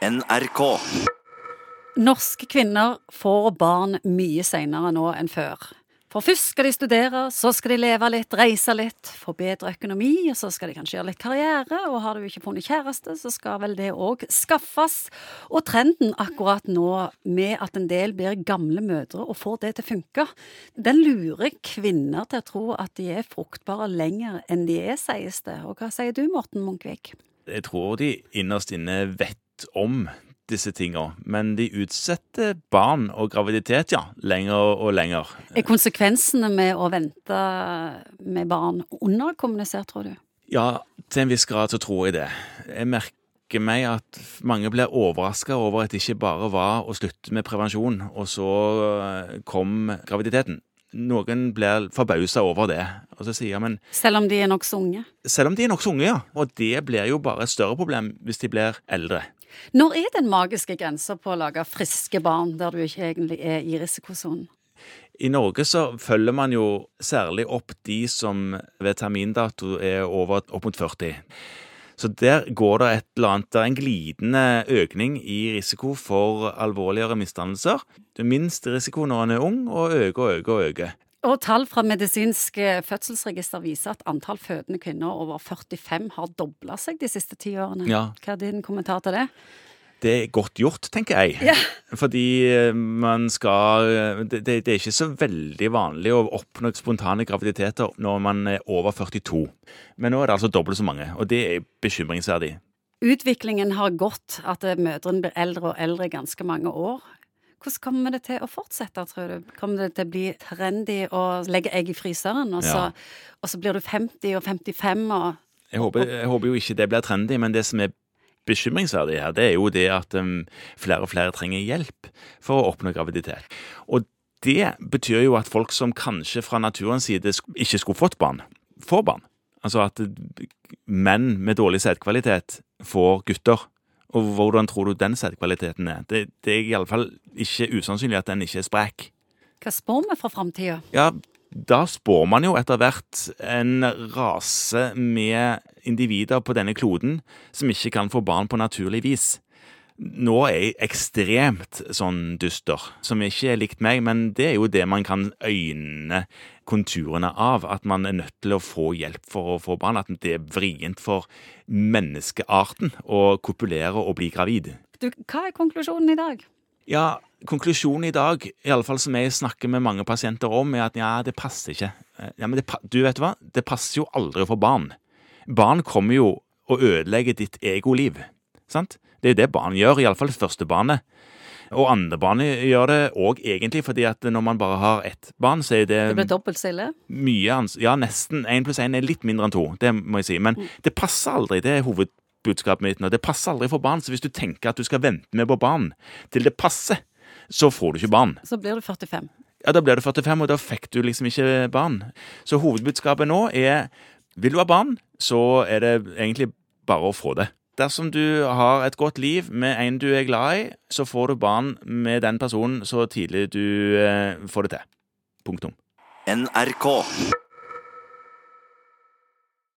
NRK. Norske kvinner får barn mye senere nå enn før. For først skal de studere, så skal de leve litt, reise litt, få bedre økonomi, og så skal de kanskje gjøre litt karriere, og har du ikke funnet kjæreste, så skal vel det òg skaffes. Og trenden akkurat nå med at en del blir gamle mødre og får det til å funke, den lurer kvinner til å tro at de er fruktbare lenger enn de er, sies det. Og hva sier du, Morten Munkvik? Jeg tror de innerst inne vet om disse tinga, men de utsetter barn og graviditet, ja, lenger og lenger. Er konsekvensene med å vente med barn underkommunisert, tror du? Ja, til en viss grad så tror jeg det. Jeg merker meg at mange blir overraska over at det ikke bare var å slutte med prevensjon, og så eh, kom graviditeten. Noen blir forbausa over det, og så sier men Selv om de er nokså unge? Selv om de er nokså unge, ja. Og det blir jo bare et større problem hvis de blir eldre. Når er den magiske grensa på å lage friske barn der du ikke egentlig er i risikosonen? I Norge så følger man jo særlig opp de som ved termindato er over opp mot 40. Så der går det et eller annet, det er en glidende økning i risiko for alvorligere misdannelser. Det er minst risiko når en er ung, og øker og øker og øker. Og tall fra medisinsk fødselsregister viser at antall fødende kvinner over 45 har dobla seg de siste ti årene. Ja. Hva er din kommentar til det? Det er godt gjort, tenker jeg. Ja. Fordi man skal det, det er ikke så veldig vanlig å oppnå spontane graviditeter når man er over 42. Men nå er det altså dobbelt så mange, og det er bekymringsverdig. Utviklingen har gått, at mødrene blir eldre og eldre i ganske mange år. Hvordan kommer det til å fortsette, tror du? Kommer det til å bli trendy å legge egg i fryseren, og så, Ja. og så blir du 50 og 55 og Jeg håper, jeg håper jo ikke det blir trendy, men det som er bekymringsverdig her, det er jo det at um, flere og flere trenger hjelp for å oppnå graviditet. Og det betyr jo at folk som kanskje fra naturens side ikke skulle fått barn, får barn. Altså at menn med dårlig sædkvalitet får gutter. Og hvordan tror du den sædkvaliteten er? Det, det er iallfall ikke usannsynlig at den ikke er sprek. Hva spår vi fra framtida? Ja, da spår man jo etter hvert en rase med individer på denne kloden som ikke kan få barn på naturlig vis. Nå er jeg ekstremt sånn dyster, som ikke er likt meg, men det er jo det man kan øyne konturene av. At man er nødt til å få hjelp for å få barn. At det er vrient for menneskearten å kopulere og bli gravid. Du, hva er konklusjonen i dag? Ja, konklusjonen i dag, i alle fall som jeg snakker med mange pasienter om, er at ja, det passer ikke. Ja, men det, du vet hva? Det passer jo aldri få barn. Barn kommer jo og ødelegger ditt egoliv. Sant? Det er jo det barn gjør, iallfall første barnet. Og andre barnet gjør det òg egentlig, fordi at når man bare har ett barn, så er det, Det blir dobbelt så mye ans Ja, nesten. Én pluss én er litt mindre enn to, det må jeg si. Men det passer aldri. Det er hovedbudskapet mitt nå. Det passer aldri for barn. Så hvis du tenker at du skal vente med på barn til det passer, så får du ikke barn. Så blir du 45. Ja, Da blir du 45, og da fikk du liksom ikke barn. Så hovedbudskapet nå er vil du ha barn, så er det egentlig bare å få det. Dersom du har et godt liv med en du er glad i, så får du barn med den personen så tidlig du eh, får det til. Punktum. NRK.